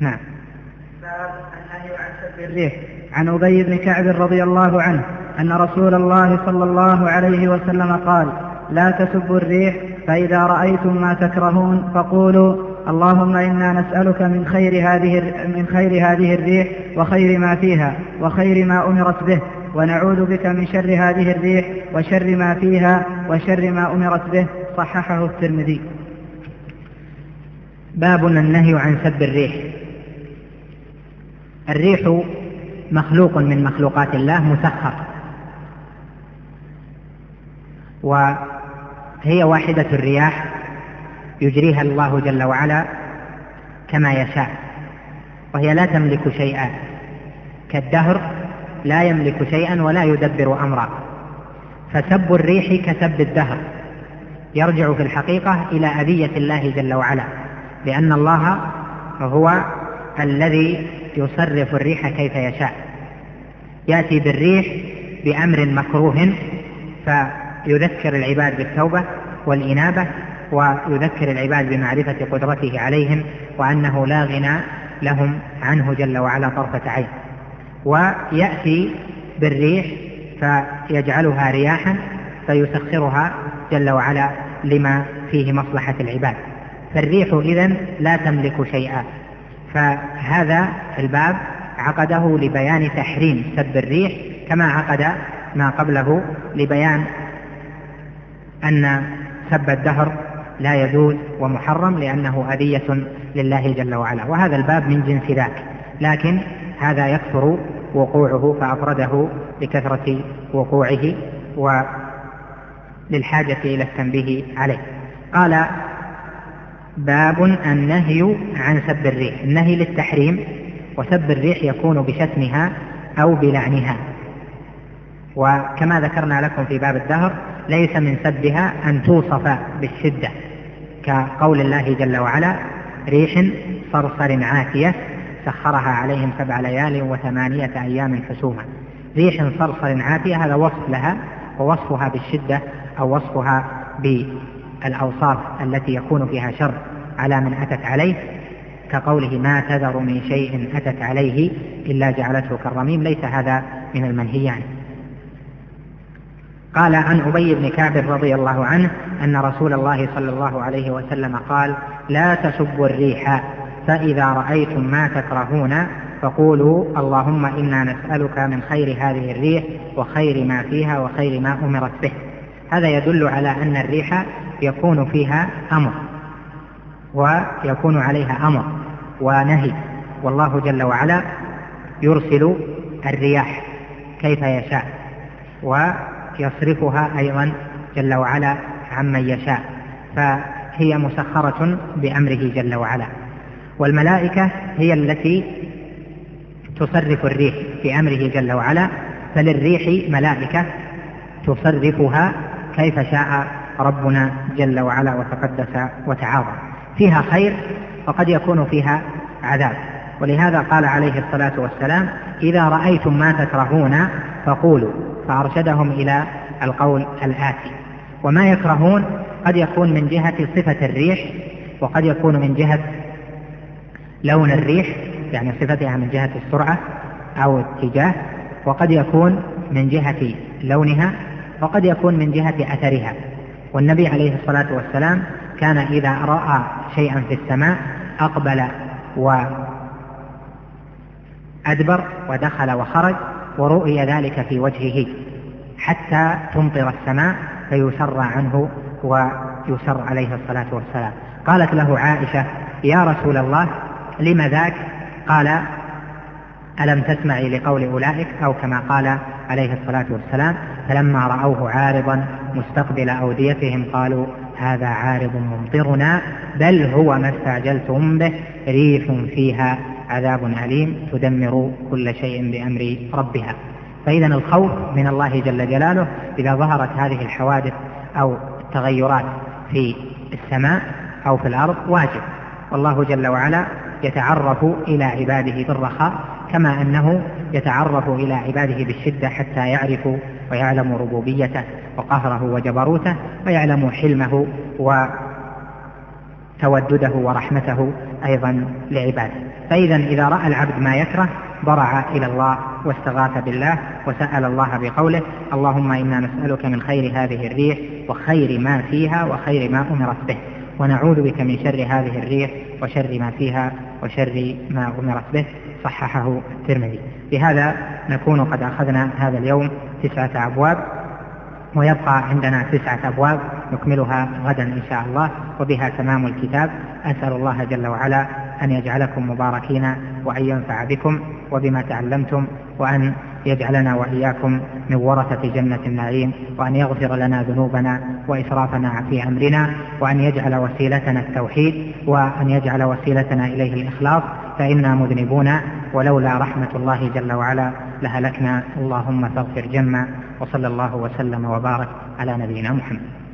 نعم. باب النهي عن سب الريح. عن أبي بن كعب رضي الله عنه أن رسول الله صلى الله عليه وسلم قال لا تسبوا الريح فإذا رأيتم ما تكرهون فقولوا اللهم إنا نسألك من خير هذه من خير هذه الريح وخير ما فيها وخير ما أمرت به ونعوذ بك من شر هذه الريح وشر ما فيها وشر ما أمرت به. صححه الترمذي. باب النهي عن سب الريح. الريح مخلوق من مخلوقات الله مسخر. وهي واحدة الرياح يجريها الله جل وعلا كما يشاء وهي لا تملك شيئا. كالدهر لا يملك شيئا ولا يدبر أمرا. فسب الريح كسب الدهر. يرجع في الحقيقة إلى أذية الله جل وعلا لأن الله هو الذي يصرف الريح كيف يشاء. يأتي بالريح بأمر مكروه فيذكر العباد بالتوبة والإنابة ويذكر العباد بمعرفة قدرته عليهم وأنه لا غنى لهم عنه جل وعلا طرفة عين. ويأتي بالريح فيجعلها رياحا فيسخرها جل وعلا لما فيه مصلحة العباد. فالريح إذن لا تملك شيئا. فهذا الباب عقده لبيان تحريم سب الريح كما عقد ما قبله لبيان أن سب الدهر لا يجوز ومحرم لأنه أذية لله جل وعلا. وهذا الباب من جنس ذاك لكن هذا يكثر وقوعه فأفرده لكثرة وقوعه وللحاجة إلى التنبيه عليه. قال باب النهي عن سب الريح النهي للتحريم وسب الريح يكون بشتمها أو بلعنها. وكما ذكرنا لكم في باب الدهر ليس من سبها أن توصف بالشدة كقول الله جل وعلا ريح صرصر عاتية سخرها عليهم سبع ليال وثمانية أيام حسوما. ريح صرصر عاتية هذا وصف لها ووصفها بالشدة أو وصفها بالأوصاف التي يكون فيها شر على من أتت عليه كقوله ما تذر من شيء أتت عليه إلا جعلته كالرميم ليس هذا من المنهيان قال عن أبي بن كعب رضي الله عنه أن رسول الله صلى الله عليه وسلم قال لا تسبوا الريح فإذا رأيتم ما تكرهون فقولوا اللهم إنا نسألك من خير هذه الريح وخير ما فيها وخير ما أمرت به هذا يدل على أن الريح يكون فيها أمر ويكون عليها أمر ونهي. والله جل وعلا يرسل الرياح كيف يشاء ويصرفها أيضا جل وعلا عمن يشاء. فهي مسخرة بأمره جل وعلا. والملائكة هي التي تصرف الريح في أمره جل وعلا. فللريح ملائكة تصرفها كيف شاء ربنا جل وعلا وتقدس وتعاظم. فيها خير وقد يكون فيها عذاب. ولهذا قال عليه الصلاة والسلام إذا رأيتم ما تكرهون فقولوا. فأرشدهم إلى القول الآتي. وما يكرهون قد يكون من جهة صفة الريح وقد يكون من جهة لون الريح يعني صفتها من جهة السرعة أو الاتجاه وقد يكون من جهة لونها وقد يكون من جهة أثرها. والنبي عليه الصلاة والسلام كان إذا رأى شيئا في السماء أقبل وأدبر ودخل وخرج ورؤي ذلك في وجهه حتى تمطر السماء فيسر عنه ويسر عليه الصلاة والسلام. قالت له عائشة يا رسول الله لم ذاك؟ قال ألم تسمعي لقول أولئك؟ أو كما قال عليه الصلاة والسلام فلما رأوه عارضا مستقبل أوديتهم قالوا هذا عارض ممطرنا بل هو ما استعجلتم به ريح فيها عذاب أليم تدمر كل شيء بأمر ربها. فإذا الخوف من الله جل جلاله إذا ظهرت هذه الحوادث أو التغيرات في السماء أو في الأرض واجب. والله جل وعلا يتعرف إلى عباده بالرخاء كما أنه يتعرف إلى عباده بالشدة حتى يعرفوا ويعلموا ربوبيته وقهره وجبروته ويعلموا حلمه وتودده ورحمته أيضا لعباده. فإذا إذا رأى العبد ما يكره ضرع إلى الله واستغاث بالله وسأل الله بقوله اللهم إنا نسألك من خير هذه الريح وخير ما فيها وخير ما أمرت به ونعوذ بك من شر هذه الريح وشر ما فيها وشر ما أمرت به. صححه الترمذي. بهذا نكون قد أخذنا هذا اليوم تسعة أبواب ويبقى عندنا تسعة أبواب نكملها غدا إن شاء الله وبها تمام الكتاب. أسأل الله جل وعلا أن يجعلكم مباركين وأن ينفع بكم وبما تعلمتم وأن يجعلنا وإياكم من ورثة جنة النعيم وأن يغفر لنا ذنوبنا وإسرافنا في أمرنا وأن يجعل وسيلتنا التوحيد وأن يجعل وسيلتنا إليه الإخلاص. فإنا مذنبون ولولا رحمة الله جل وعلا لهلكنا. اللهم فاغفر جما وصلى الله وسلم وبارك على نبينا محمد.